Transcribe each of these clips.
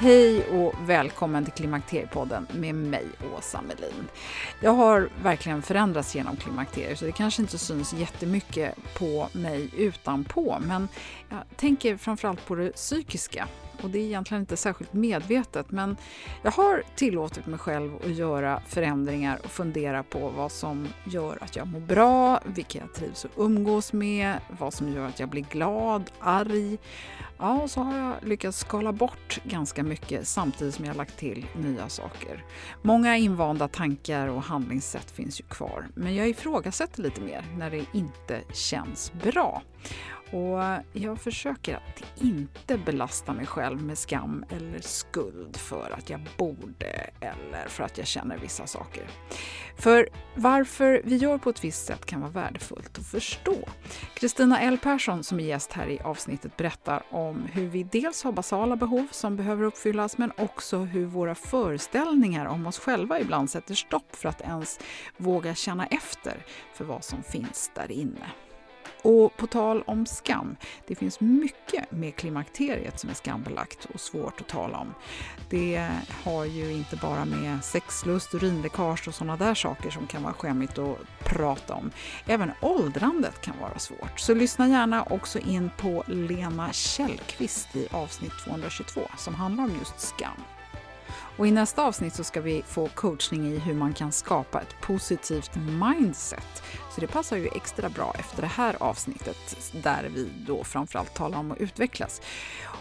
Hej och välkommen till Klimakteriepodden med mig, Åsa Melin. Jag har verkligen förändrats genom klimakteriet så det kanske inte syns jättemycket på mig utanpå men jag tänker framförallt på det psykiska och det är egentligen inte särskilt medvetet men jag har tillåtit mig själv att göra förändringar och fundera på vad som gör att jag mår bra, vilka jag trivs att umgås med, vad som gör att jag blir glad, arg. Ja, och så har jag lyckats skala bort ganska mycket samtidigt som jag lagt till nya saker. Många invanda tankar och handlingssätt finns ju kvar, men jag ifrågasätter lite mer när det inte känns bra. Och jag försöker att inte belasta mig själv med skam eller skuld för att jag borde eller för att jag känner vissa saker. För varför vi gör på ett visst sätt kan vara värdefullt att förstå. Kristina L Persson som är gäst här i avsnittet berättar om hur vi dels har basala behov som behöver uppfyllas men också hur våra föreställningar om oss själva ibland sätter stopp för att ens våga känna efter för vad som finns där inne. Och på tal om skam, det finns mycket med klimakteriet som är skambelagt och svårt att tala om. Det har ju inte bara med sexlust, urinläckage och sådana där saker som kan vara skämmigt att prata om. Även åldrandet kan vara svårt. Så lyssna gärna också in på Lena Källqvist i avsnitt 222 som handlar om just skam. Och I nästa avsnitt så ska vi få coachning i hur man kan skapa ett positivt mindset. Så det passar ju extra bra efter det här avsnittet där vi då framförallt talar om att utvecklas.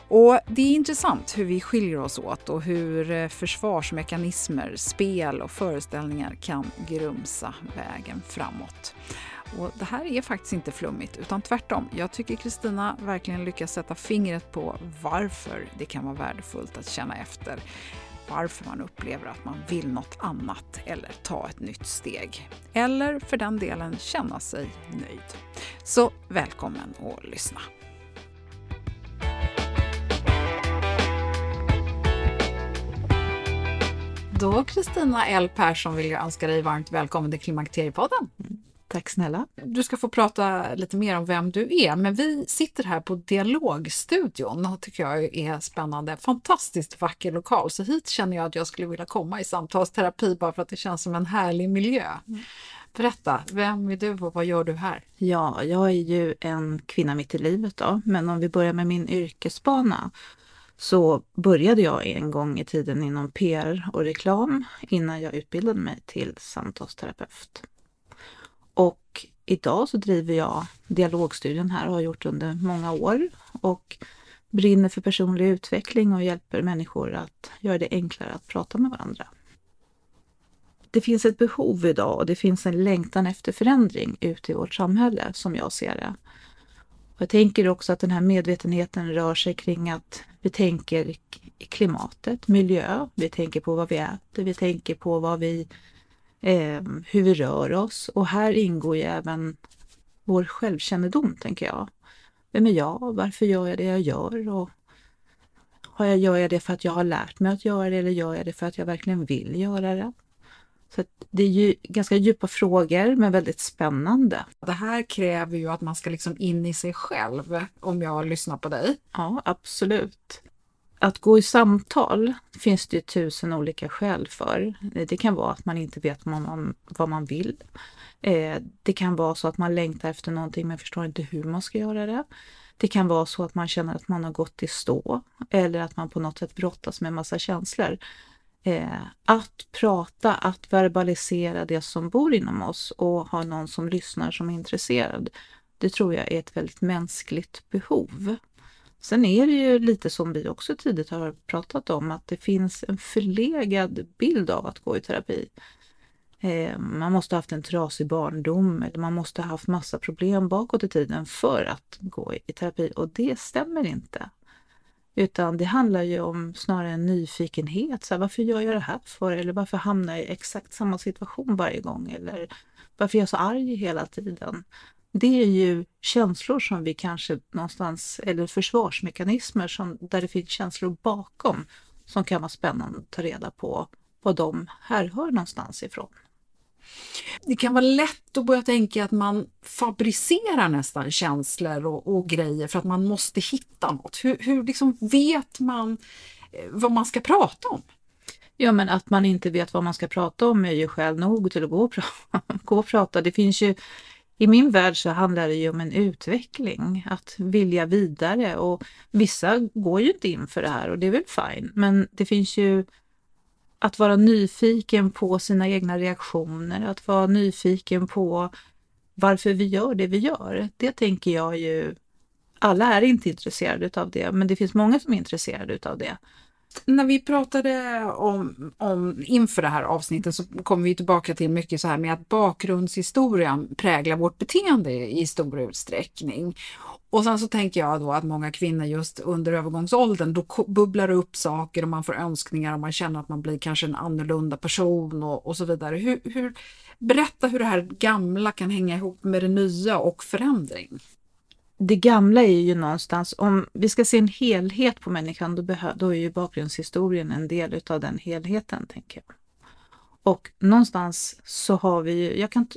Och Det är intressant hur vi skiljer oss åt och hur eh, försvarsmekanismer, spel och föreställningar kan grumsa vägen framåt. Och det här är faktiskt inte flummigt, utan tvärtom. Jag tycker Kristina verkligen lyckas sätta fingret på varför det kan vara värdefullt att känna efter varför man upplever att man vill något annat eller ta ett nytt steg. Eller för den delen känna sig nöjd. Så välkommen att lyssna. Då Kristina L Persson vill jag önska dig varmt välkommen till Klimakteriepodden. Mm. Tack snälla. Du ska få prata lite mer om vem du är, men vi sitter här på Dialogstudion. Det tycker jag är spännande. Fantastiskt vacker lokal, så hit känner jag att jag skulle vilja komma i samtalsterapi bara för att det känns som en härlig miljö. Mm. Berätta, vem är du och vad gör du här? Ja, jag är ju en kvinna mitt i livet då, men om vi börjar med min yrkesbana så började jag en gång i tiden inom PR och reklam innan jag utbildade mig till samtalsterapeut. Idag så driver jag dialogstudien här och har gjort under många år och brinner för personlig utveckling och hjälper människor att göra det enklare att prata med varandra. Det finns ett behov idag och det finns en längtan efter förändring ute i vårt samhälle som jag ser det. Och jag tänker också att den här medvetenheten rör sig kring att vi tänker i klimatet, miljö, vi tänker på vad vi äter, vi tänker på vad vi eh, hur vi rör oss och här ingår ju även vår självkännedom, tänker jag. Vem är jag? Varför gör jag det jag gör? Och Har jag, gör jag det för att jag har lärt mig att göra det eller gör jag det för att jag verkligen vill göra det? Så det är ju ganska djupa frågor men väldigt spännande. Det här kräver ju att man ska liksom in i sig själv om jag lyssnar på dig. Ja, absolut. Att gå i samtal finns det tusen olika skäl för. Det kan vara att man inte vet vad man, vad man vill. Eh, det kan vara så att man längtar efter någonting men förstår inte hur man ska göra det. Det kan vara så att man känner att man har gått i stå eller att man på något sätt brottas med massa känslor. Eh, att prata, att verbalisera det som bor inom oss och ha någon som lyssnar som är intresserad. Det tror jag är ett väldigt mänskligt behov. Sen är det ju lite som vi också tidigt har pratat om att det finns en förlegad bild av att gå i terapi. Eh, man måste ha haft en trasig barndom eller man måste ha haft massa problem bakåt i tiden för att gå i terapi och det stämmer inte. Utan det handlar ju om snarare en nyfikenhet. Så här, varför gör jag det här för? Eller varför hamnar jag i exakt samma situation varje gång? Eller varför är jag så arg hela tiden? Det är ju känslor som vi kanske någonstans, eller försvarsmekanismer som, där det finns känslor bakom som kan vara spännande att ta reda på vad de härhör någonstans ifrån. Det kan vara lätt att börja tänka att man fabricerar nästan känslor och, och grejer för att man måste hitta något. Hur, hur liksom vet man eh, vad man ska prata om? Ja, men att man inte vet vad man ska prata om är ju skäl nog till att gå och, pra gå och prata. Det finns ju, i min värld så handlar det ju om en utveckling, att vilja vidare och vissa går ju inte in för det här och det är väl fine. Men det finns ju att vara nyfiken på sina egna reaktioner, att vara nyfiken på varför vi gör det vi gör. Det tänker jag ju, alla är inte intresserade av det, men det finns många som är intresserade av det. När vi pratade om, om inför det här avsnittet så kom vi tillbaka till mycket så här med att bakgrundshistorien präglar vårt beteende i stor utsträckning. Och sen så tänker jag då att många kvinnor just under övergångsåldern, då bubblar det upp saker och man får önskningar och man känner att man blir kanske en annorlunda person och, och så vidare. Hur, hur, berätta hur det här gamla kan hänga ihop med det nya och förändring. Det gamla är ju någonstans, om vi ska se en helhet på människan, då, då är ju bakgrundshistorien en del utav den helheten, tänker jag. Och någonstans så har vi ju, jag kan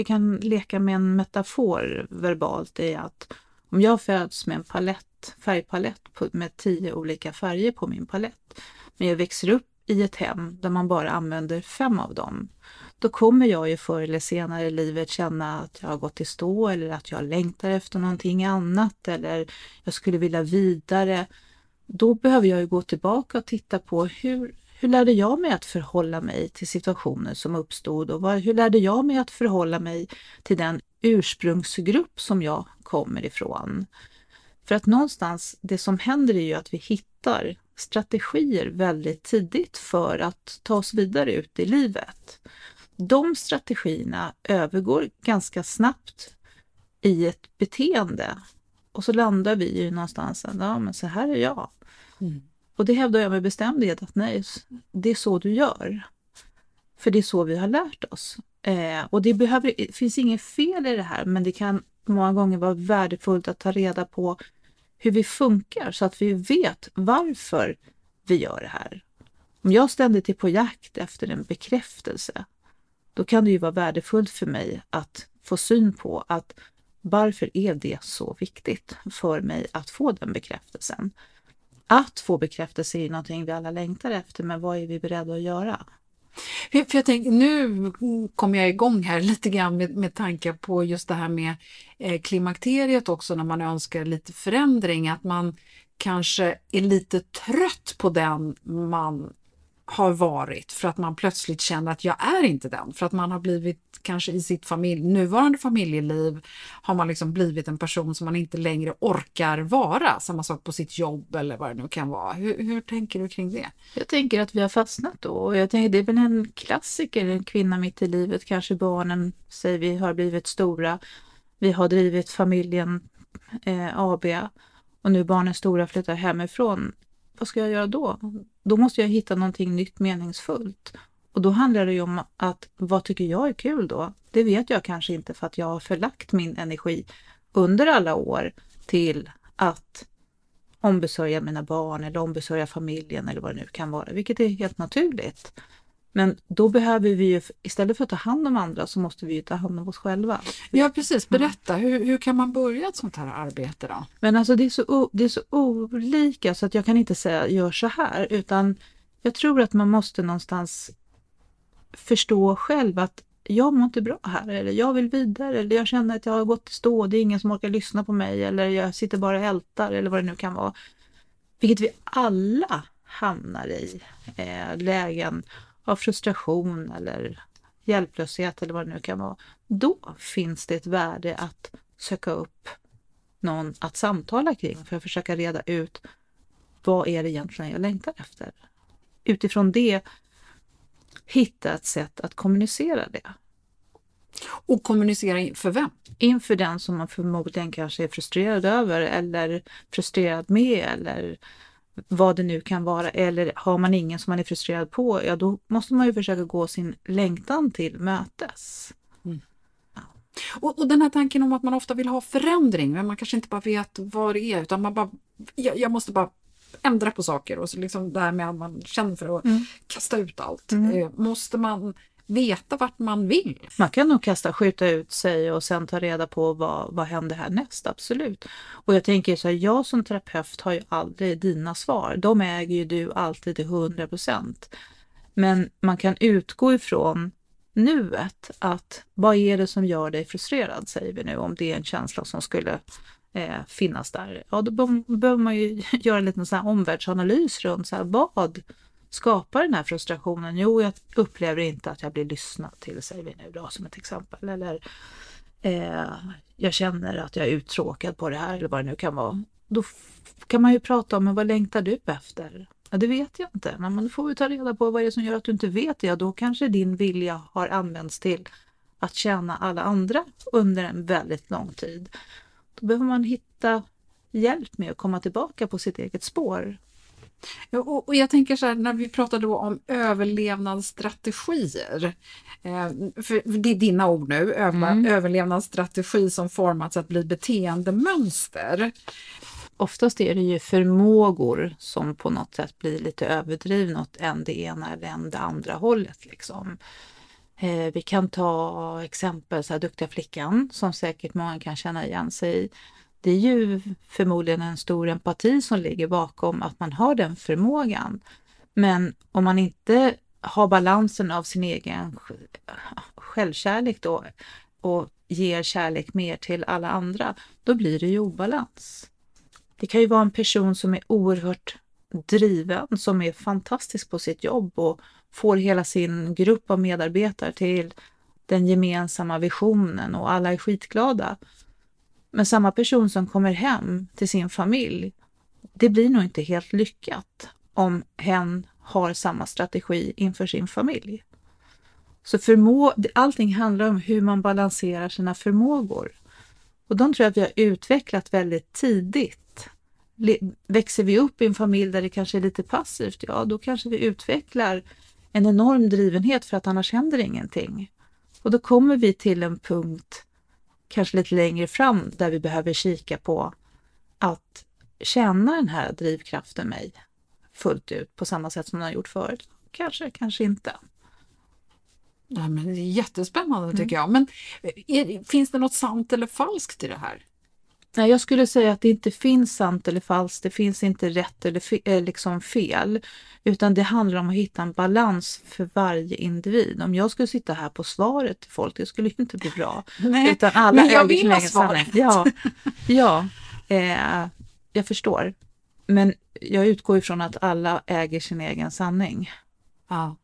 vi kan leka med en metafor verbalt i att om jag föds med en palett, färgpalett med tio olika färger på min palett, men jag växer upp i ett hem där man bara använder fem av dem, då kommer jag ju förr eller senare i livet känna att jag har gått i stå eller att jag längtar efter någonting annat eller jag skulle vilja vidare. Då behöver jag ju gå tillbaka och titta på hur, hur lärde jag mig att förhålla mig till situationer som uppstod och hur lärde jag mig att förhålla mig till den ursprungsgrupp som jag kommer ifrån? För att någonstans, det som händer är ju att vi hittar strategier väldigt tidigt för att ta oss vidare ut i livet. De strategierna övergår ganska snabbt i ett beteende och så landar vi ju någonstans, ja men så här är jag. Mm. Och det hävdar jag med bestämdhet att nej, det är så du gör. För det är så vi har lärt oss. Eh, och det, behöver, det finns inget fel i det här, men det kan många gånger vara värdefullt att ta reda på hur vi funkar så att vi vet varför vi gör det här. Om jag ständigt är på jakt efter en bekräftelse, då kan det ju vara värdefullt för mig att få syn på att varför är det så viktigt för mig att få den bekräftelsen? att få bekräftelse är ju någonting vi alla längtar efter, men vad är vi beredda att göra? För jag tänker, nu kommer jag igång här lite grann med, med tankar på just det här med eh, klimakteriet också när man önskar lite förändring, att man kanske är lite trött på den man har varit för att man plötsligt känner att jag är inte den, för att man har blivit kanske i sitt familj, nuvarande familjeliv har man liksom blivit en person som man inte längre orkar vara. Samma sak på sitt jobb eller vad det nu kan vara. Hur, hur tänker du kring det? Jag tänker att vi har fastnat då och jag tänker det är väl en klassiker, en kvinna mitt i livet, kanske barnen säger vi har blivit stora. Vi har drivit familjen eh, AB och nu barnen stora flyttar hemifrån. Vad ska jag göra då? Då måste jag hitta någonting nytt meningsfullt. Och då handlar det ju om att vad tycker jag är kul då? Det vet jag kanske inte för att jag har förlagt min energi under alla år till att ombesörja mina barn eller ombesörja familjen eller vad det nu kan vara, vilket är helt naturligt. Men då behöver vi ju, istället för att ta hand om andra så måste vi ju ta hand om oss själva. Ja precis, berätta, hur, hur kan man börja ett sånt här arbete då? Men alltså det är, så, det är så olika så att jag kan inte säga gör så här utan jag tror att man måste någonstans förstå själv att jag mår inte bra här eller jag vill vidare eller jag känner att jag har gått i stå, det är ingen som orkar lyssna på mig eller jag sitter bara och ältar eller vad det nu kan vara. Vilket vi alla hamnar i eh, lägen av frustration eller hjälplöshet eller vad det nu kan vara. Då finns det ett värde att söka upp någon att samtala kring för att försöka reda ut vad är det egentligen jag längtar efter. Utifrån det hitta ett sätt att kommunicera det. Och kommunicera för vem? Inför den som man förmodligen kanske är frustrerad över eller frustrerad med eller vad det nu kan vara. Eller har man ingen som man är frustrerad på, ja då måste man ju försöka gå sin längtan till mötes. Mm. Ja. Och, och, den här tanken om att man ofta vill ha förändring, men man kanske inte bara vet vad det är, utan man bara, jag, jag måste bara ändra på saker och så liksom det här med att man känner för att mm. kasta ut allt. Mm. Eh, måste man veta vart man vill? Man kan nog kasta, skjuta ut sig och sen ta reda på vad, vad händer härnäst, absolut. Och jag tänker så här, jag som terapeut har ju aldrig dina svar. De äger ju du alltid till 100 procent. Men man kan utgå ifrån nuet, att vad är det som gör dig frustrerad, säger vi nu, om det är en känsla som skulle eh, finnas där. Ja, då behöver man ju göra en liten så här omvärldsanalys runt så här, vad skapar den här frustrationen? Jo, jag upplever inte att jag blir lyssnad till, säger vi nu då som ett exempel. Eller eh, jag känner att jag är uttråkad på det här eller vad det nu kan vara. Då kan man ju prata om, men vad längtar du efter? Ja, det vet jag inte. Men då får vi ta reda på vad det är som gör att du inte vet det. Då kanske din vilja har använts till att tjäna alla andra under en väldigt lång tid. Då behöver man hitta hjälp med att komma tillbaka på sitt eget spår. Ja, och, och, jag tänker så här, när vi pratade då om överlevnadsstrategier, eh, för det är dina ord nu, över, mm. överlevnadsstrategi som formats att bli beteendemönster. Oftast är det ju förmågor som på något sätt blir lite överdrivna åt en det ena eller en det andra hållet. Liksom. Eh, vi kan ta exempel så här Duktiga flickan som säkert många kan känna igen sig i. Det är ju förmodligen en stor empati som ligger bakom att man har den förmågan. Men om man inte har balansen av sin egen självkärlek då och ger kärlek mer till alla andra, då blir det ju obalans. Det kan ju vara en person som är oerhört driven, som är fantastisk på sitt jobb och får hela sin grupp av medarbetare till den gemensamma visionen och alla är skitglada. Men samma person som kommer hem till sin familj, det blir nog inte helt lyckat om hen har samma strategi inför sin familj. Så förmå, allting handlar om hur man balanserar sina förmågor. Och de tror jag att vi har utvecklat väldigt tidigt. Växer vi upp i en familj där det kanske är lite passivt, ja då kanske vi utvecklar en enorm drivenhet för att annars händer ingenting. Och då kommer vi till en punkt, kanske lite längre fram, där vi behöver kika på att känna den här drivkraften mig fullt ut på samma sätt som den har gjort förut. Kanske, kanske inte. Ja, men det är jättespännande tycker mm. jag. Men är, finns det något sant eller falskt i det här? Nej, jag skulle säga att det inte finns sant eller falskt, det finns inte rätt eller fe eh, liksom fel, utan det handlar om att hitta en balans för varje individ. Om jag skulle sitta här på svaret till folk, det skulle inte bli bra. Nej, utan alla men jag vill ha svaret. Ja, ja eh, jag förstår. Men jag utgår ifrån att alla äger sin egen sanning. Ja.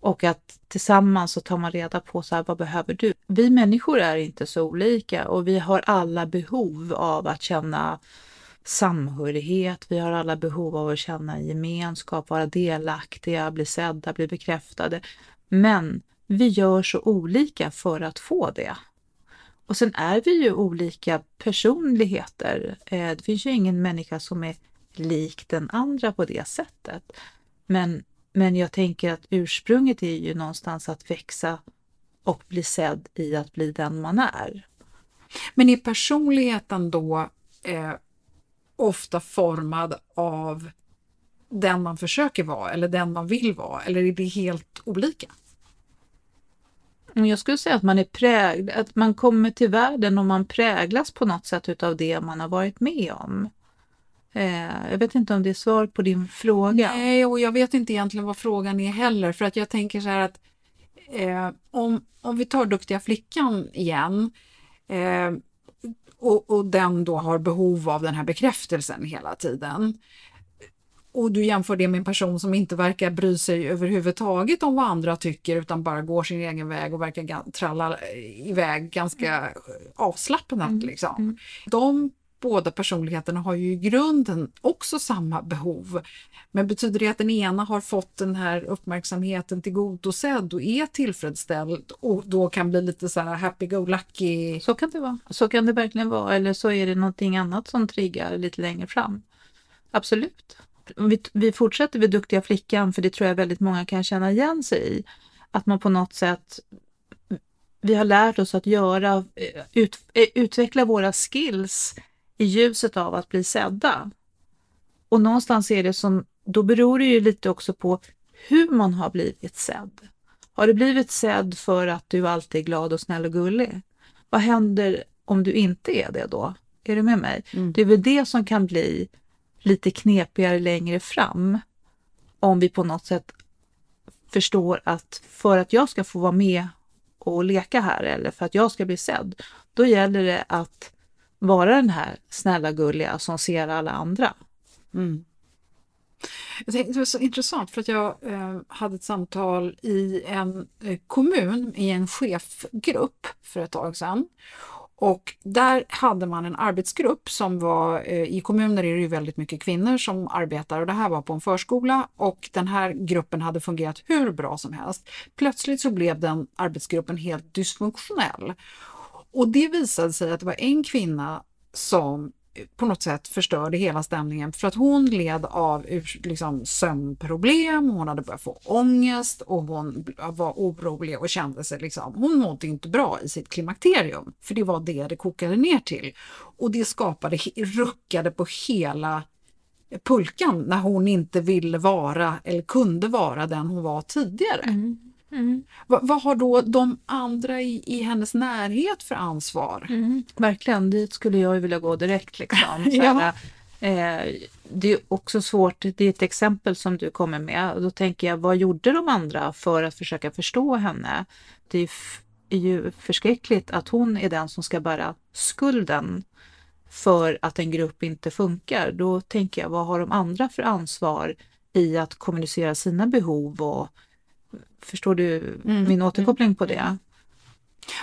Och att tillsammans så tar man reda på så här, vad behöver du? Vi människor är inte så olika och vi har alla behov av att känna samhörighet. Vi har alla behov av att känna gemenskap, vara delaktiga, bli sedda, bli bekräftade. Men vi gör så olika för att få det. Och sen är vi ju olika personligheter. Eh, det finns ju ingen människa som är lik den andra på det sättet. Men men jag tänker att ursprunget är ju någonstans att växa och bli sedd i att bli den man är. Men är personligheten då eh, ofta formad av den man försöker vara eller den man vill vara eller är det helt olika? Jag skulle säga att man är prägd, att man kommer till världen och man präglas på något sätt utav det man har varit med om. Eh, jag vet inte om det är svar på din fråga. Nej, och jag vet inte egentligen vad frågan är heller för att jag tänker så här att eh, om, om vi tar Duktiga flickan igen eh, och, och den då har behov av den här bekräftelsen hela tiden och du jämför det med en person som inte verkar bry sig överhuvudtaget om vad andra tycker utan bara går sin egen väg och verkar tralla iväg ganska mm. avslappnat. Mm. Liksom. Mm. De båda personligheterna har ju i grunden också samma behov. Men betyder det att den ena har fått den här uppmärksamheten tillgodosedd och är tillfredsställd och då kan bli lite så här happy-go-lucky? Så kan det vara. Så kan det verkligen vara. Eller så är det någonting annat som triggar lite längre fram. Absolut vi, vi fortsätter vid Duktiga flickan, för det tror jag väldigt många kan känna igen sig i. Att man på något sätt, vi har lärt oss att göra, eh, ut, eh, utveckla våra skills i ljuset av att bli sedda. Och någonstans är det som, då beror det ju lite också på hur man har blivit sedd. Har du blivit sedd för att du alltid är glad och snäll och gullig? Vad händer om du inte är det då? Är du med mig? Mm. Det är väl det som kan bli lite knepigare längre fram. Om vi på något sätt förstår att för att jag ska få vara med och leka här eller för att jag ska bli sedd, då gäller det att vara den här snälla gulliga som ser alla andra. Mm. Det var så intressant för att jag eh, hade ett samtal i en eh, kommun i en chefgrupp för ett tag sedan. Och där hade man en arbetsgrupp som var, eh, i kommuner är det ju väldigt mycket kvinnor som arbetar och det här var på en förskola och den här gruppen hade fungerat hur bra som helst. Plötsligt så blev den arbetsgruppen helt dysfunktionell. Och det visade sig att det var en kvinna som på något sätt förstörde hela stämningen för att hon led av liksom, sömnproblem, hon hade börjat få ångest och hon var orolig och kände sig liksom, hon mådde inte bra i sitt klimakterium, för det var det det kokade ner till. Och det skapade, ruckade på hela pulkan när hon inte ville vara eller kunde vara den hon var tidigare. Mm. Mm. Vad, vad, har då de andra i, i hennes närhet för ansvar? Mm. Verkligen, dit skulle jag vilja gå direkt. Liksom. ja. eh, det är också svårt, det är ett exempel som du kommer med. Då tänker jag, vad gjorde de andra för att försöka förstå henne? Det är, är ju förskräckligt att hon är den som ska bära skulden för att en grupp inte funkar. Då tänker jag, vad har de andra för ansvar i att kommunicera sina behov och Förstår du mm. min återkoppling på det?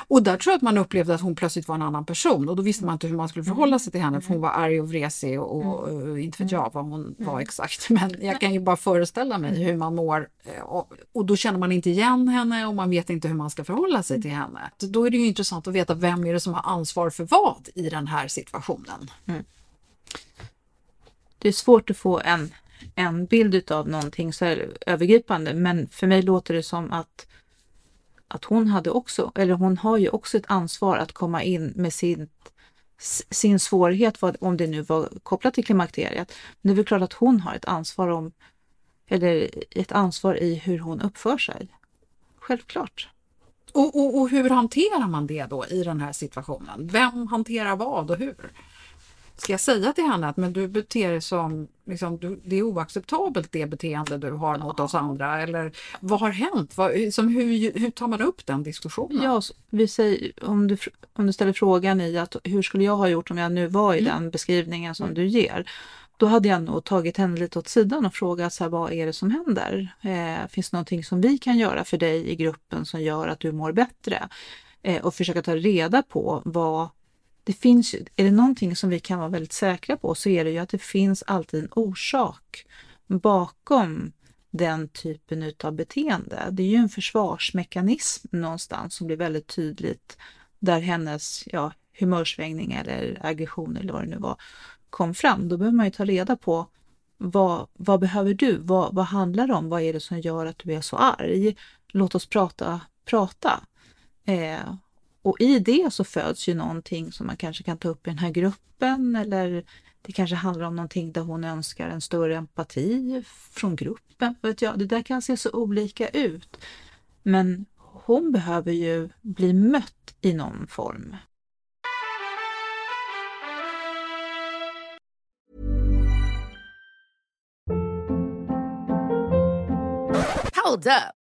Och där tror jag att man upplevde att hon plötsligt var en annan person och då visste man inte hur man skulle förhålla sig till henne för hon var arg och vresig och, och, och mm. inte vet jag vad hon var mm. exakt. Men jag kan ju bara föreställa mig hur man mår eh, och, och då känner man inte igen henne och man vet inte hur man ska förhålla sig till henne. Då är det ju intressant att veta vem är det som har ansvar för vad i den här situationen. Mm. Det är svårt att få en en bild av någonting så här övergripande. Men för mig låter det som att, att hon hade också, eller hon har ju också ett ansvar att komma in med sin, sin svårighet, om det nu var kopplat till klimakteriet. Men det är väl klart att hon har ett ansvar om, eller ett ansvar i hur hon uppför sig. Självklart. Och, och, och hur hanterar man det då i den här situationen? Vem hanterar vad och hur? Ska jag säga till henne att men du beter dig som, liksom, du, det är oacceptabelt det beteende du har mot oss andra? Eller vad har hänt? Vad, liksom, hur, hur tar man upp den diskussionen? Ja, vi säger, om, du, om du ställer frågan i att hur skulle jag ha gjort om jag nu var i mm. den beskrivningen som mm. du ger? Då hade jag nog tagit henne lite åt sidan och frågat så här, vad är det som händer? Eh, finns det någonting som vi kan göra för dig i gruppen som gör att du mår bättre? Eh, och försöka ta reda på vad det finns är det någonting som vi kan vara väldigt säkra på så är det ju att det finns alltid en orsak bakom den typen av beteende. Det är ju en försvarsmekanism någonstans som blir väldigt tydligt där hennes ja, humörsvängning eller aggression eller vad det nu var kom fram. Då behöver man ju ta reda på vad, vad behöver du? Vad, vad handlar det om? Vad är det som gör att du är så arg? Låt oss prata, prata. Eh, och i det så föds ju någonting som man kanske kan ta upp i den här gruppen eller det kanske handlar om någonting där hon önskar en större empati från gruppen. Vet jag, det där kan se så olika ut. Men hon behöver ju bli mött i någon form. Hold up.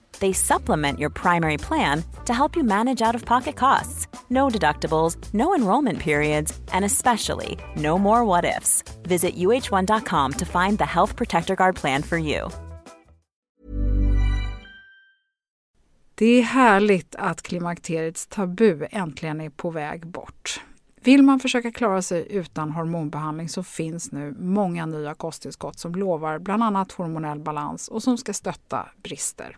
They supplement your primary plan to help you manage out of pocket costs. No deductibles, no enrollment periods, and especially no more what ifs. Visit uh1.com to find the Health Protector Guard plan for you. Det är härligt att klimakteriets tabu äntligen är på väg bort. Vill man försöka klara sig utan hormonbehandling så finns nu många nya kosttillskott som lovar bland annat hormonell balans och som ska stötta brister.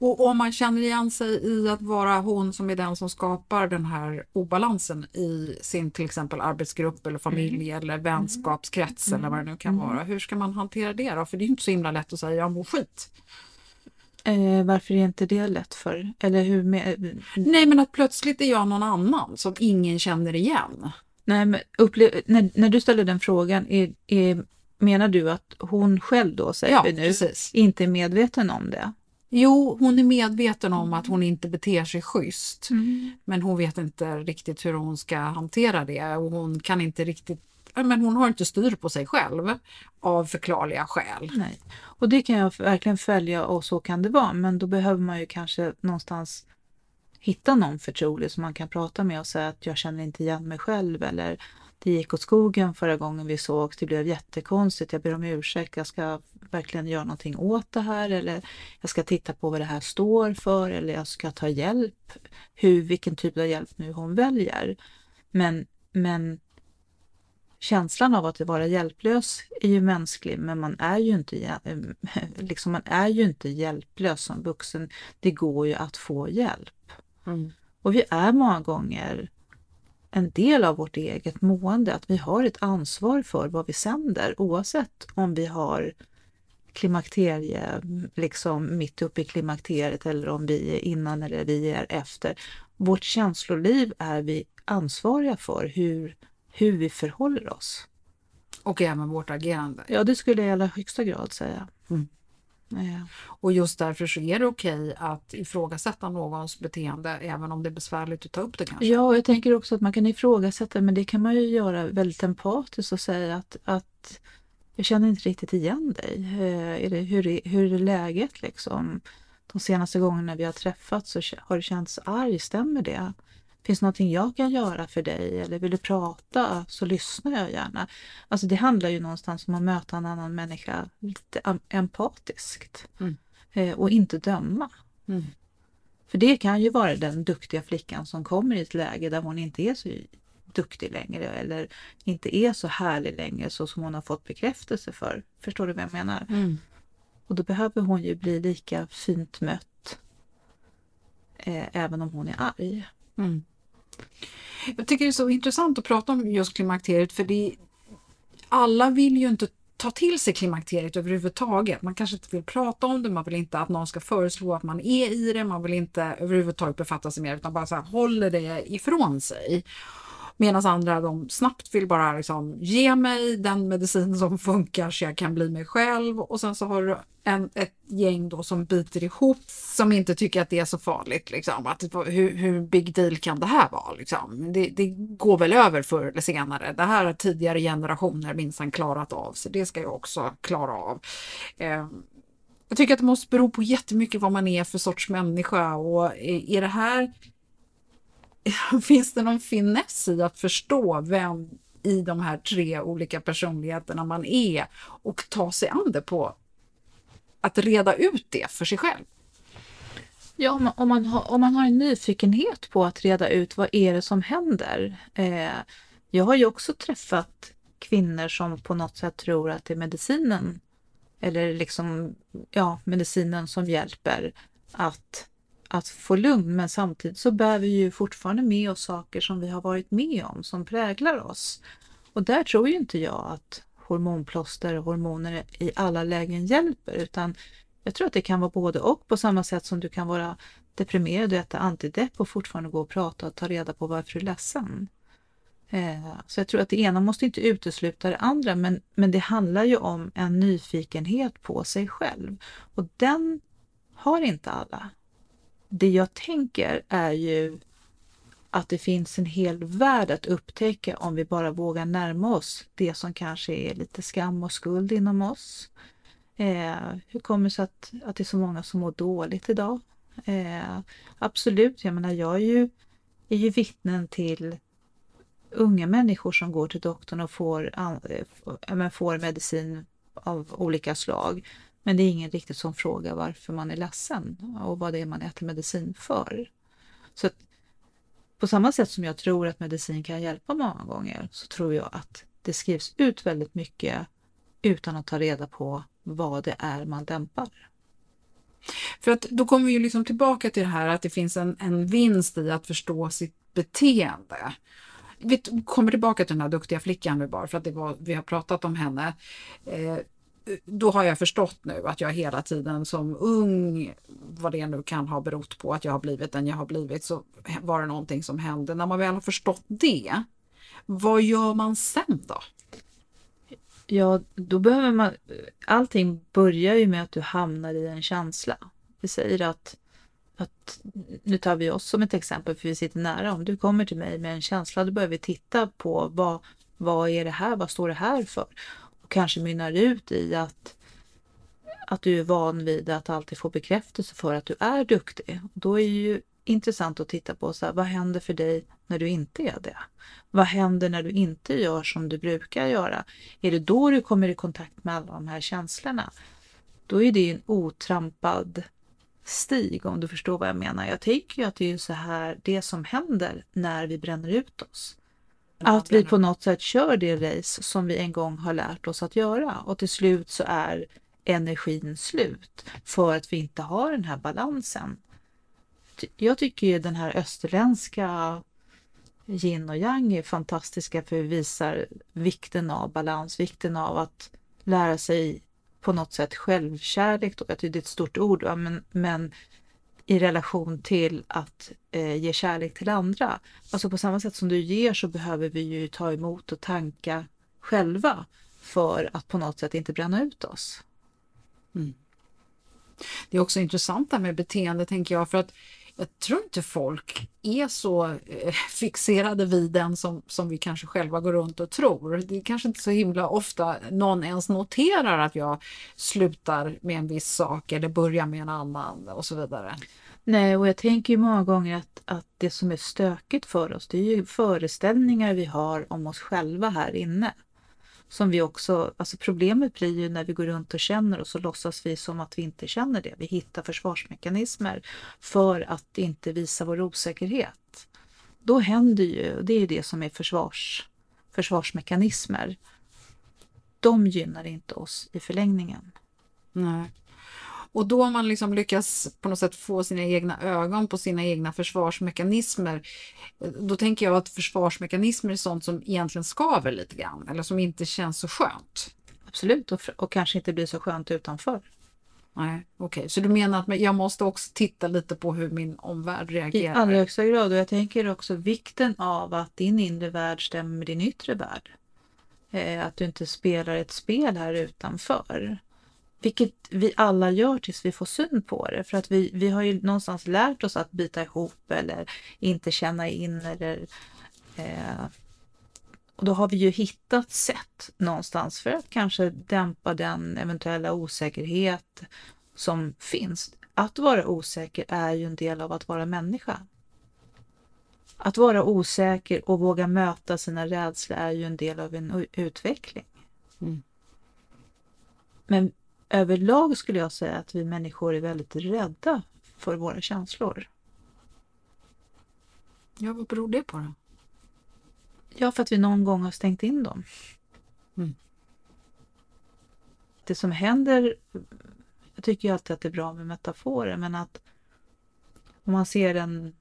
Och om man känner igen sig i att vara hon som är den som skapar den här obalansen i sin till exempel arbetsgrupp eller familj mm. eller vänskapskrets mm. eller vad det nu kan mm. vara. Hur ska man hantera det då? För det är inte så himla lätt att säga jag mår skit. Eh, varför är inte det lätt för? Eller hur med... Nej men att plötsligt är jag någon annan som ingen känner igen. Nej, men upplev... när, när du ställer den frågan, är, är, menar du att hon själv då, säger ja, vi nu, precis. inte är medveten om det? Jo, hon är medveten om att hon inte beter sig schysst. Mm. Men hon vet inte riktigt hur hon ska hantera det och hon kan inte riktigt men hon har inte styr på sig själv av förklarliga skäl. Nej. Och det kan jag verkligen följa och så kan det vara. Men då behöver man ju kanske någonstans hitta någon förtrolig som man kan prata med och säga att jag känner inte igen mig själv eller det gick åt skogen förra gången vi sågs, det blev jättekonstigt, jag ber om ursäkt, jag ska verkligen göra någonting åt det här eller jag ska titta på vad det här står för eller jag ska ta hjälp, hur, vilken typ av hjälp nu hon väljer. Men, men känslan av att vara hjälplös är ju mänsklig, men man är ju inte, liksom, man är ju inte hjälplös som vuxen. Det går ju att få hjälp. Mm. Och vi är många gånger en del av vårt eget mående, att vi har ett ansvar för vad vi sänder oavsett om vi har klimakterie, liksom mitt uppe i klimakteriet eller om vi är innan eller vi är efter. Vårt känsloliv är vi ansvariga för hur, hur vi förhåller oss. Och även vårt agerande. Ja, det skulle jag i allra högsta grad säga. Mm. Ja. Och just därför så är det okej att ifrågasätta någons beteende även om det är besvärligt att ta upp det kanske. Ja, och jag tänker också att man kan ifrågasätta men det kan man ju göra väldigt empatiskt och säga att, att jag känner inte riktigt igen dig. Eh, är det, hur, är, hur är läget liksom? De senaste gångerna vi har träffats så har du känts arg, stämmer det? Finns det någonting jag kan göra för dig eller vill du prata så lyssnar jag gärna. Alltså det handlar ju någonstans om att möta en annan människa lite empatiskt mm. Eh, och inte döma. Mm. För det kan ju vara den duktiga flickan som kommer i ett läge där hon inte är så duktig längre eller inte är så härlig längre så som hon har fått bekräftelse för. Förstår du vad jag menar? Mm. Och då behöver hon ju bli lika fint mött eh, även om hon är arg. Mm. Jag tycker det är så intressant att prata om just klimakteriet för det, alla vill ju inte ta till sig klimakteriet överhuvudtaget. Man kanske inte vill prata om det, man vill inte att någon ska föreslå att man är i det, man vill inte överhuvudtaget befatta sig med det utan bara så här, håller det ifrån sig. Medan andra de snabbt vill bara liksom, ge mig den medicin som funkar så jag kan bli mig själv och sen så har du en, ett gäng då som biter ihop som inte tycker att det är så farligt. Liksom. Att, hur, hur big deal kan det här vara? Liksom? Det, det, går väl över förr eller senare. Det här har tidigare generationer minsann klarat av så det ska jag också klara av. Eh, jag tycker att det måste bero på jättemycket vad man är för sorts människa och är, är det här finns det någon finess i att förstå vem i de här tre olika personligheterna man är och ta sig an det på att reda ut det för sig själv? Ja, om man, om man, har, om man har en nyfikenhet på att reda ut vad är det som händer. Eh, jag har ju också träffat kvinnor som på något sätt tror att det är medicinen eller liksom, ja, medicinen som hjälper att att få lugn men samtidigt så bär vi ju fortfarande med oss saker som vi har varit med om som präglar oss. Och där tror ju inte jag att hormonplåster och hormoner i alla lägen hjälper utan jag tror att det kan vara både och på samma sätt som du kan vara deprimerad och äta antidepp och fortfarande gå och prata och ta reda på varför du är ledsen. Eh, så jag tror att det ena måste inte utesluta det andra men, men det handlar ju om en nyfikenhet på sig själv och den har inte alla det jag tänker är ju att det finns en hel värld att upptäcka om vi bara vågar närma oss det som kanske är lite skam och skuld inom oss. Eh, hur kommer det sig att, att det är så många som mår dåligt idag? Eh, absolut, jag menar jag är ju, är ju vittnen till unga människor som går till doktorn och får, äh, får medicin av olika slag men det är ingen riktigt som frågar varför man är ledsen och vad det är man äter medicin för. Så att, på samma sätt som jag tror att medicin kan hjälpa många gånger så tror jag att det skrivs ut väldigt mycket utan att ta reda på vad det är man dämpar. För att då kommer vi ju liksom tillbaka till det här att det finns en, en vinst i att förstå sitt beteende. Vi kommer tillbaka till den här duktiga flickan vi bara för att det var, vi har pratat om henne. Eh, då har jag förstått nu att jag hela tiden som ung, vad det nu kan ha berott på att jag har blivit den jag har blivit, så var det någonting som hände. När man väl har förstått det, vad gör man sen då? Ja, då behöver man... Allting börjar ju med att du hamnar i en känsla. Vi säger att, att nu tar vi oss som ett exempel för vi sitter nära. Om du kommer till mig med en känsla, då börjar vi titta på vad, vad är det här? Vad står det här för? Och kanske mynnar ut i att, att du är van vid att alltid få bekräftelse för att du är duktig. Då är det ju intressant att titta på så här, vad händer för dig när du inte är det? Vad händer när du inte gör som du brukar göra? Är det då du kommer i kontakt med alla de här känslorna? Då är det en otrampad stig om du förstår vad jag menar. Jag tänker ju att det är så här det som händer när vi bränner ut oss. Att vi på något sätt kör det race som vi en gång har lärt oss att göra och till slut så är energin slut för att vi inte har den här balansen. Jag tycker ju den här österländska yin och yang är fantastiska för vi visar vikten av balans, vikten av att lära sig på något sätt självkärlek. Jag tycker det är ett stort ord, men, men i relation till att eh, ge kärlek till andra. Alltså på samma sätt som du ger så behöver vi ju ta emot och tanka själva för att på något sätt inte bränna ut oss. Mm. Det är också intressant det med beteende tänker jag för att jag tror inte folk är så eh, fixerade vid den som, som vi kanske själva går runt och tror. Det är kanske inte så himla ofta någon ens noterar att jag slutar med en viss sak eller börjar med en annan och så vidare. Nej, och jag tänker ju många gånger att, att det som är stökigt för oss, det är ju föreställningar vi har om oss själva här inne som vi också, alltså problemet blir ju när vi går runt och känner och så låtsas vi som att vi inte känner det. Vi hittar försvarsmekanismer för att inte visa vår osäkerhet. då händer ju, det är ju det som är försvars, försvarsmekanismer. De gynnar inte oss i förlängningen. Nej. Och då har man liksom lyckas på något sätt få sina egna ögon på sina egna försvarsmekanismer. Då tänker jag att försvarsmekanismer är sånt som egentligen skaver lite grann eller som inte känns så skönt. Absolut, och, och kanske inte blir så skönt utanför. Nej, okej, okay. så du menar att jag måste också titta lite på hur min omvärld reagerar? I allra högsta grad, och jag tänker också vikten av att din inre värld stämmer med din yttre värld. Eh, att du inte spelar ett spel här utanför. Vilket vi alla gör tills vi får syn på det. För att vi, vi har ju någonstans lärt oss att bita ihop eller inte känna in eller eh, och då har vi ju hittat sätt någonstans för att kanske dämpa den eventuella osäkerhet som finns. Att vara osäker är ju en del av att vara människa. Att vara osäker och våga möta sina rädslor är ju en del av en utveckling. Mm. Men överlag skulle jag säga att vi människor är väldigt rädda för våra känslor. Ja, vad beror det på då? Ja, för att vi någon gång har stängt in dem. Mm. Det som händer, jag tycker ju alltid att det är bra med metaforer, men att om man ser en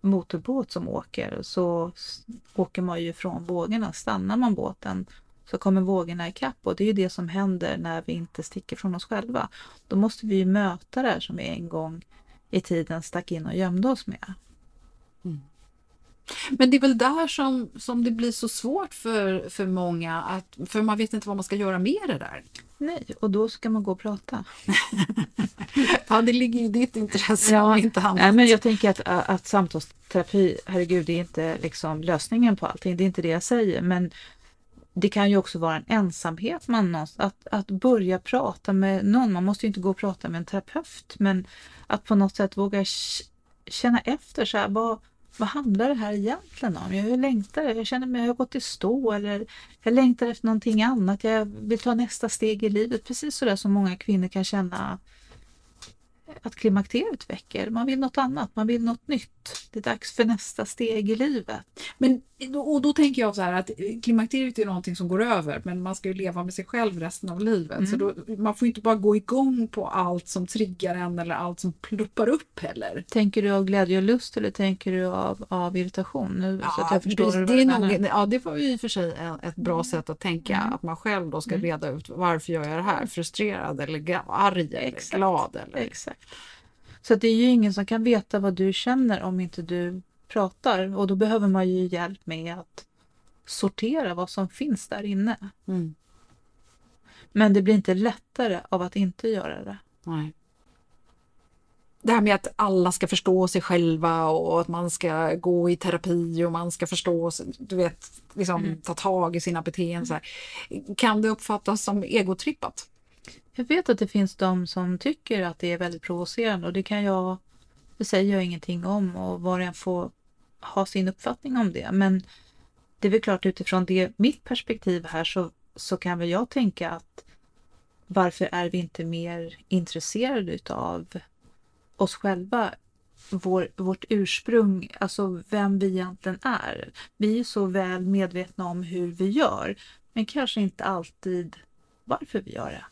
motorbåt som åker så åker man ju från vågorna. Stannar man båten så kommer vågorna ikapp och det är ju det som händer när vi inte sticker från oss själva. Då måste vi ju möta det här som vi en gång i tiden stack in och gömde oss med. Mm. Men det är väl där som, som det blir så svårt för, för många, att, för man vet inte vad man ska göra med det där. Nej, och då ska man gå och prata. ja, det ligger i ditt intresse ja, inte annat. Nej, men jag tänker att, att samtalsterapi, herregud, det är inte liksom lösningen på allting. Det är inte det jag säger, men det kan ju också vara en ensamhet, man, att, att börja prata med någon. Man måste ju inte gå och prata med en terapeut, men att på något sätt våga känna efter, så här, vad, vad handlar det här egentligen om? Jag längtar, jag känner mig, jag har gått i stå eller jag längtar efter någonting annat. Jag vill ta nästa steg i livet. Precis så där som många kvinnor kan känna att klimakteriet väcker. Man vill något annat, man vill något nytt. Det är dags för nästa steg i livet. Men och då tänker jag så här att klimakteriet är någonting som går över men man ska ju leva med sig själv resten av livet. Mm. Så då, man får inte bara gå igång på allt som triggar en eller allt som pluppar upp heller. Tänker du av glädje och lust eller tänker du av, av irritation? Nu, ja, så att jag förstår det, det är nog, ja, det var ju i och för sig ett bra mm. sätt att tänka. Mm. Att man själv då ska mm. reda ut varför gör jag det här? Frustrerad eller arg eller Exakt. glad? Eller... Exakt. Så det är ju ingen som kan veta vad du känner om inte du pratar och då behöver man ju hjälp med att sortera vad som finns där inne. Mm. Men det blir inte lättare av att inte göra det. Nej. Det här med att alla ska förstå sig själva och att man ska gå i terapi och man ska förstå, du vet, liksom mm. ta tag i sina beteenden. Kan det uppfattas som egotrippat? Jag vet att det finns de som tycker att det är väldigt provocerande och det kan jag, det säger jag ingenting om och var och en får ha sin uppfattning om det. Men det är väl klart utifrån det, mitt perspektiv här så, så kan väl jag tänka att varför är vi inte mer intresserade utav oss själva? Vår, vårt ursprung, alltså vem vi egentligen är. Vi är så väl medvetna om hur vi gör, men kanske inte alltid varför vi gör det.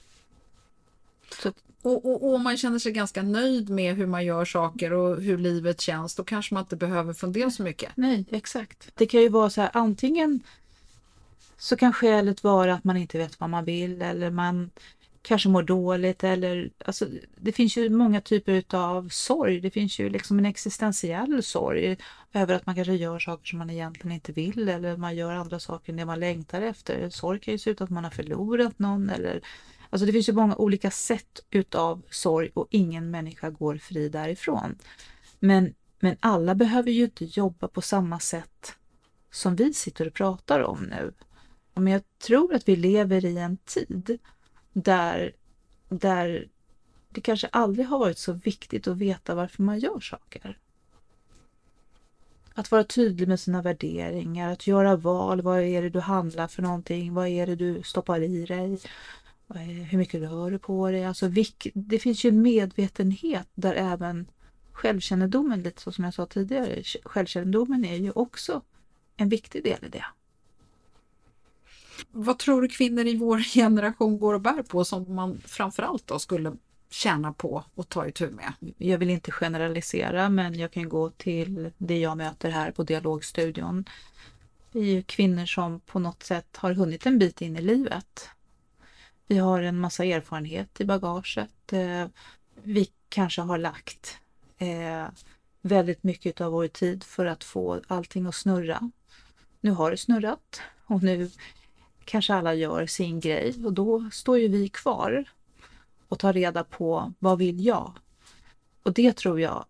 Så och, och, och, man känner sig ganska nöjd med hur man gör saker och hur livet känns, då kanske man inte behöver fundera så mycket. Nej, exakt. Det kan ju vara så här, antingen så kan skälet vara att man inte vet vad man vill eller man kanske mår dåligt eller alltså, det finns ju många typer av sorg. Det finns ju liksom en existentiell sorg över att man kanske gör saker som man egentligen inte vill eller man gör andra saker än det man längtar efter. Sorg kan ju se ut att man har förlorat någon eller Alltså det finns ju många olika sätt utav sorg och ingen människa går fri därifrån. Men, men alla behöver ju inte jobba på samma sätt som vi sitter och pratar om nu. Men jag tror att vi lever i en tid där, där det kanske aldrig har varit så viktigt att veta varför man gör saker. Att vara tydlig med sina värderingar, att göra val. Vad är det du handlar för någonting? Vad är det du stoppar i dig? Hur mycket rör du på dig? Alltså, det finns ju en medvetenhet där även självkännedomen, lite så som jag sa tidigare, självkännedomen är ju också en viktig del i det. Vad tror du kvinnor i vår generation går och bär på som man framförallt då skulle känna på och ta itu med? Jag vill inte generalisera men jag kan gå till det jag möter här på Dialogstudion. Vi är ju kvinnor som på något sätt har hunnit en bit in i livet. Vi har en massa erfarenhet i bagaget. Eh, vi kanske har lagt eh, väldigt mycket av vår tid för att få allting att snurra. Nu har det snurrat och nu kanske alla gör sin grej och då står ju vi kvar och tar reda på vad vill jag? Och det tror jag,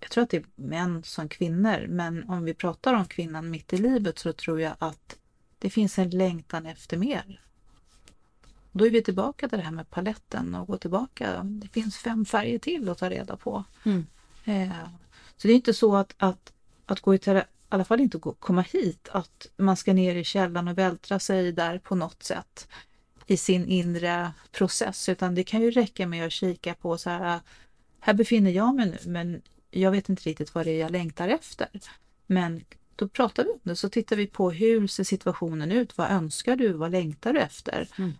jag tror att det är män som kvinnor, men om vi pratar om kvinnan mitt i livet så tror jag att det finns en längtan efter mer. Då är vi tillbaka till det här med paletten och gå tillbaka. Det finns fem färger till att ta reda på. Mm. Eh, så det är inte så att, att, att gå i terapi, i alla fall inte komma hit, att man ska ner i källan och vältra sig där på något sätt i sin inre process, utan det kan ju räcka med att kika på så här, här befinner jag mig nu, men jag vet inte riktigt vad det är jag längtar efter. Men då pratar vi om det, så tittar vi på hur ser situationen ut? Vad önskar du? Vad längtar du efter? Mm.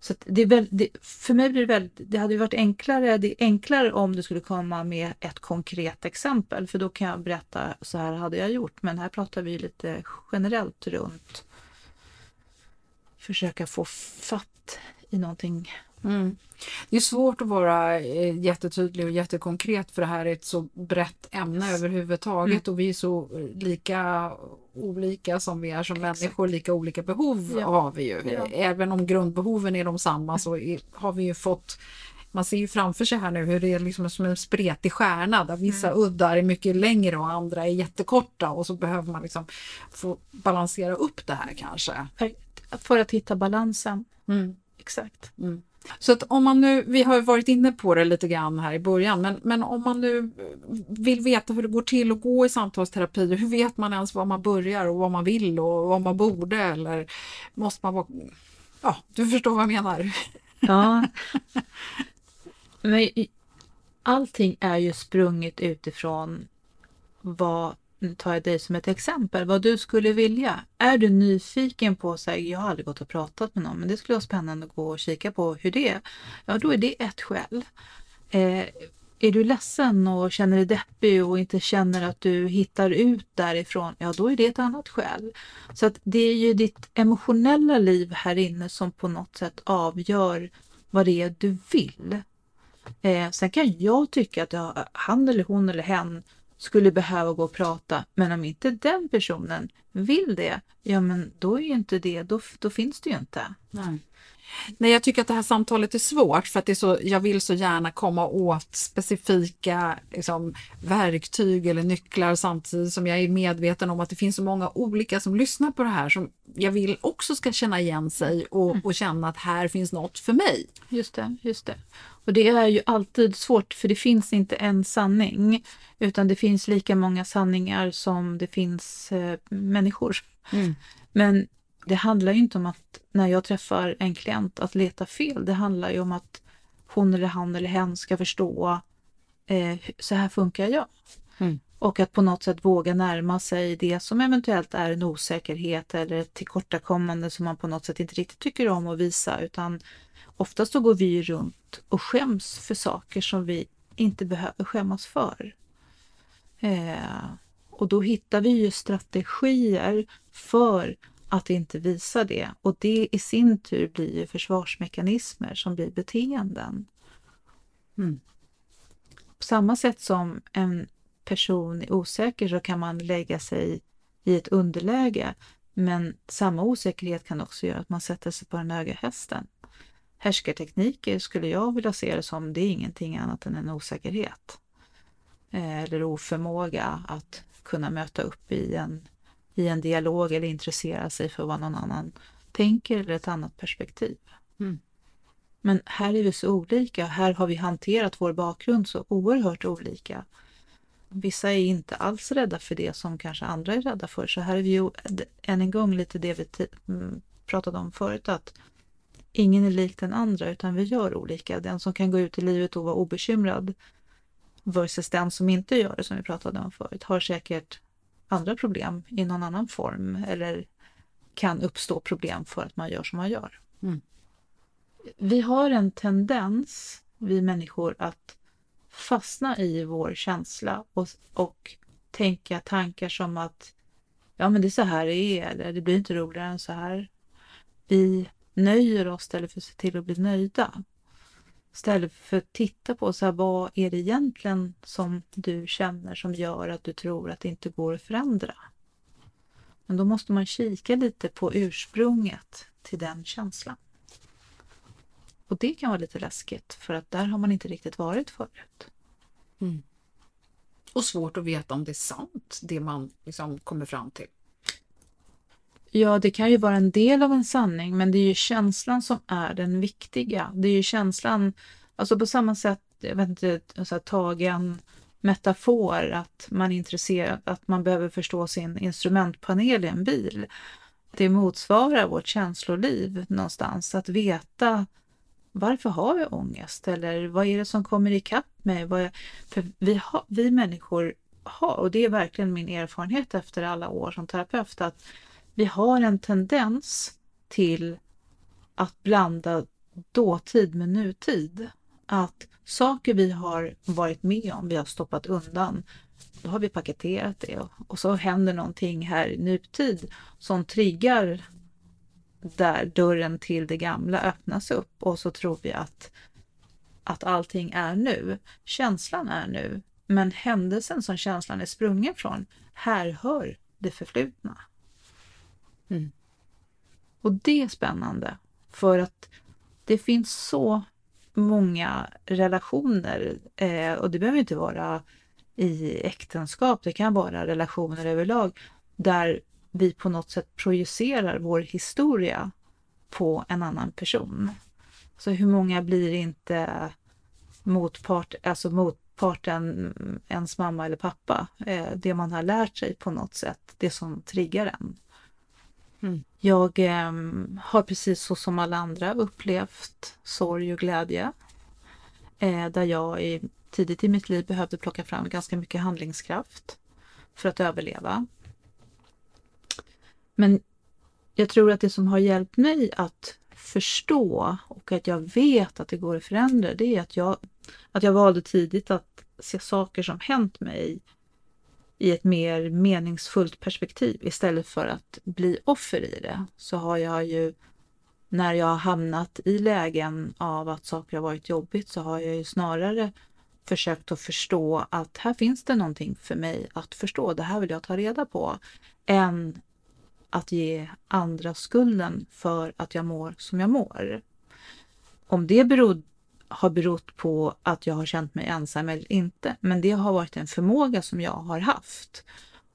Så det är väl, det, för mig blir det väldigt, det hade varit enklare, det är enklare om du skulle komma med ett konkret exempel, för då kan jag berätta så här hade jag gjort, men här pratar vi lite generellt runt försöka få fatt i någonting Mm. Det är svårt att vara eh, jättetydlig och jättekonkret för det här är ett så brett ämne överhuvudtaget mm. och vi är så eh, lika olika som vi är som Exakt. människor, lika olika behov ja. har vi ju. Ja. Även om grundbehoven är de samma så är, har vi ju fått man ser ju framför sig här nu hur det är liksom som en spretig stjärna där vissa mm. uddar är mycket längre och andra är jättekorta och så behöver man liksom få balansera upp det här kanske. För att hitta balansen. Mm. Exakt. Mm. Så att om man nu, vi har varit inne på det lite grann här i början, men, men om man nu vill veta hur det går till att gå i samtalsterapi, hur vet man ens var man börjar och vad man vill och vad man borde eller måste man vara... Ja, du förstår vad jag menar. Ja. Men allting är ju sprunget utifrån vad nu tar jag dig som ett exempel, vad du skulle vilja. Är du nyfiken på, så här, jag har aldrig gått och pratat med någon, men det skulle vara spännande att gå och kika på hur det är. Ja, då är det ett skäl. Eh, är du ledsen och känner dig deppig och inte känner att du hittar ut därifrån, ja då är det ett annat skäl. Så att det är ju ditt emotionella liv här inne som på något sätt avgör vad det är du vill. Eh, sen kan jag tycka att jag, han eller hon eller hen skulle behöva gå och prata. Men om inte den personen vill det, ja men då är ju inte det, då, då finns det ju inte. Nej. Nej, jag tycker att det här samtalet är svårt för att det är så, jag vill så gärna komma åt specifika liksom, verktyg eller nycklar samtidigt som jag är medveten om att det finns så många olika som lyssnar på det här som jag vill också ska känna igen sig och, och känna att här finns något för mig. Just det, just det. Och det är ju alltid svårt för det finns inte en sanning utan det finns lika många sanningar som det finns eh, människor. Mm. Men det handlar ju inte om att när jag träffar en klient att leta fel. Det handlar ju om att hon eller han eller hen ska förstå eh, så här funkar jag. Mm. Och att på något sätt våga närma sig det som eventuellt är en osäkerhet eller ett tillkortakommande som man på något sätt inte riktigt tycker om att visa utan oftast så går vi runt och skäms för saker som vi inte behöver skämmas för. Eh, och då hittar vi ju strategier för att inte visa det och det i sin tur blir ju försvarsmekanismer som blir beteenden. Mm. På samma sätt som en person är osäker så kan man lägga sig i ett underläge men samma osäkerhet kan också göra att man sätter sig på den höga hästen. Härskartekniker skulle jag vilja se det som, det är ingenting annat än en osäkerhet. Eh, eller oförmåga att kunna möta upp i en i en dialog eller intressera sig för vad någon annan tänker eller ett annat perspektiv. Mm. Men här är vi så olika. Här har vi hanterat vår bakgrund så oerhört olika. Vissa är inte alls rädda för det som kanske andra är rädda för. Så här är vi ju än en gång lite det vi mm, pratade om förut att ingen är lik den andra utan vi gör olika. Den som kan gå ut i livet och vara obekymrad versus den som inte gör det som vi pratade om förut har säkert andra problem i någon annan form eller kan uppstå problem för att man gör som man gör. Mm. Vi har en tendens, vi människor, att fastna i vår känsla och, och tänka tankar som att ja men det är så här det är eller det blir inte roligare än så här. Vi nöjer oss istället för att se till att bli nöjda. Istället för att titta på så här, vad är det egentligen som du känner som gör att du tror att det inte går att förändra. Men då måste man kika lite på ursprunget till den känslan. Och det kan vara lite läskigt för att där har man inte riktigt varit förut. Mm. Och svårt att veta om det är sant, det man liksom kommer fram till. Ja, det kan ju vara en del av en sanning, men det är ju känslan som är den viktiga. Det är ju känslan, alltså på samma sätt, jag vet inte, alltså så tagen metafor att man är intresserad, att man behöver förstå sin instrumentpanel i en bil. Det motsvarar vårt känsloliv någonstans, att veta varför har jag ångest eller vad är det som kommer ikapp mig? Vad för vi, ha, vi människor har, och det är verkligen min erfarenhet efter alla år som terapeut, att vi har en tendens till att blanda dåtid med nutid. Att saker vi har varit med om, vi har stoppat undan, då har vi paketerat det och så händer någonting här i nutid som triggar där dörren till det gamla öppnas upp och så tror vi att, att allting är nu. Känslan är nu, men händelsen som känslan är sprungen från härhör det förflutna. Mm. Och det är spännande för att det finns så många relationer eh, och det behöver inte vara i äktenskap, det kan vara relationer överlag där vi på något sätt projicerar vår historia på en annan person. Så hur många blir inte motpart, alltså motparten mm, ens mamma eller pappa? Eh, det man har lärt sig på något sätt, det som triggar en. Mm. Jag eh, har precis så som alla andra upplevt sorg och glädje. Eh, där jag i, tidigt i mitt liv behövde plocka fram ganska mycket handlingskraft för att överleva. Men jag tror att det som har hjälpt mig att förstå och att jag vet att det går att förändra, det är att jag, att jag valde tidigt att se saker som hänt mig i ett mer meningsfullt perspektiv istället för att bli offer i det. Så har jag ju, när jag har hamnat i lägen av att saker har varit jobbigt, så har jag ju snarare försökt att förstå att här finns det någonting för mig att förstå. Det här vill jag ta reda på. Än att ge andra skulden för att jag mår som jag mår. Om det berodde har berott på att jag har känt mig ensam eller inte, men det har varit en förmåga som jag har haft.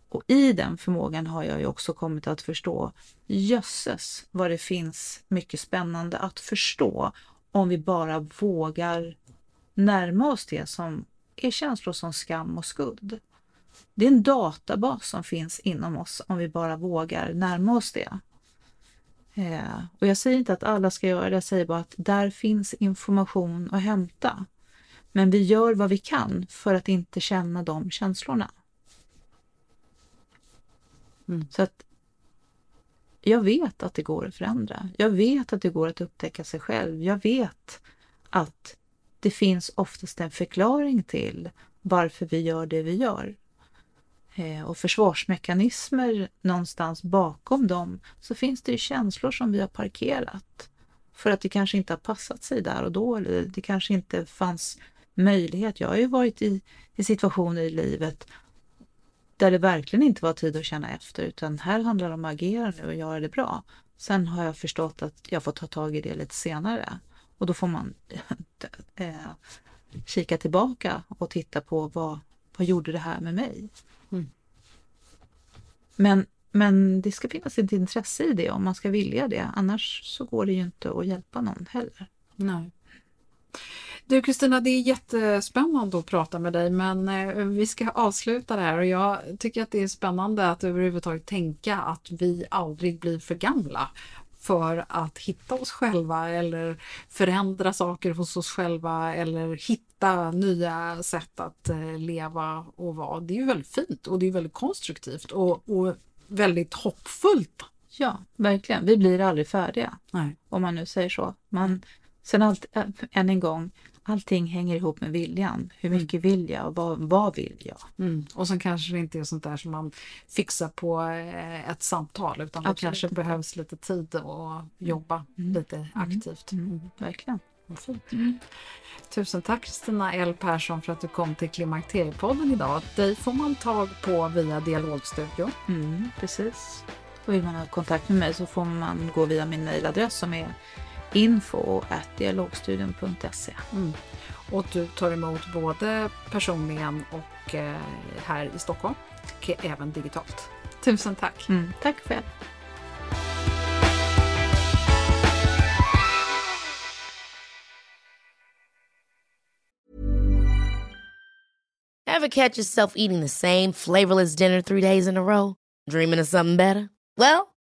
Och i den förmågan har jag ju också kommit att förstå jösses vad det finns mycket spännande att förstå om vi bara vågar närma oss det som är känslor som skam och skuld. Det är en databas som finns inom oss om vi bara vågar närma oss det. Eh, och jag säger inte att alla ska göra det, jag säger bara att där finns information att hämta. Men vi gör vad vi kan för att inte känna de känslorna. Mm. Så att jag vet att det går att förändra. Jag vet att det går att upptäcka sig själv. Jag vet att det finns oftast en förklaring till varför vi gör det vi gör. Eh, och försvarsmekanismer någonstans bakom dem så finns det ju känslor som vi har parkerat för att det kanske inte har passat sig där och då eller det kanske inte fanns möjlighet. Jag har ju varit i, i situationer i livet där det verkligen inte var tid att känna efter utan här handlar det om att agera nu och göra det bra. Sen har jag förstått att jag får ta tag i det lite senare och då får man eh, kika tillbaka och titta på vad, vad gjorde det här med mig? Men, men det ska finnas ett intresse i det om man ska vilja det. Annars så går det ju inte att hjälpa någon heller. Nej. Du Kristina, det är jättespännande att prata med dig men eh, vi ska avsluta det här och jag tycker att det är spännande att överhuvudtaget tänka att vi aldrig blir för gamla för att hitta oss själva eller förändra saker hos oss själva eller hitta nya sätt att eh, leva och vara. Det är ju väldigt fint och det är väldigt konstruktivt och, och väldigt hoppfullt. Ja, verkligen. Vi blir aldrig färdiga. Nej. Om man nu säger så. Man, sen allt, äh, än en gång, allting hänger ihop med viljan. Hur mycket vill jag och vad, vad vill jag? Mm. Och sen kanske det inte är sånt där som man fixar på eh, ett samtal utan det Absolut kanske inte. behövs lite tid och jobba lite aktivt. Mm, verkligen. Vad fint. Tusen tack Kristina L Persson för att du kom till Klimakteriepodden idag. Dig får man tag på via Dialogstudio. Mm, precis. Och vill man ha kontakt med mig så får man gå via min mejladress som är info.dialogstudion.se. Mm. Och du tar emot både personligen och eh, här i Stockholm och även digitalt. Tusen tack! Mm, tack själv. Ever catch yourself eating the same flavorless dinner three days in a row? Dreaming of something better? Well,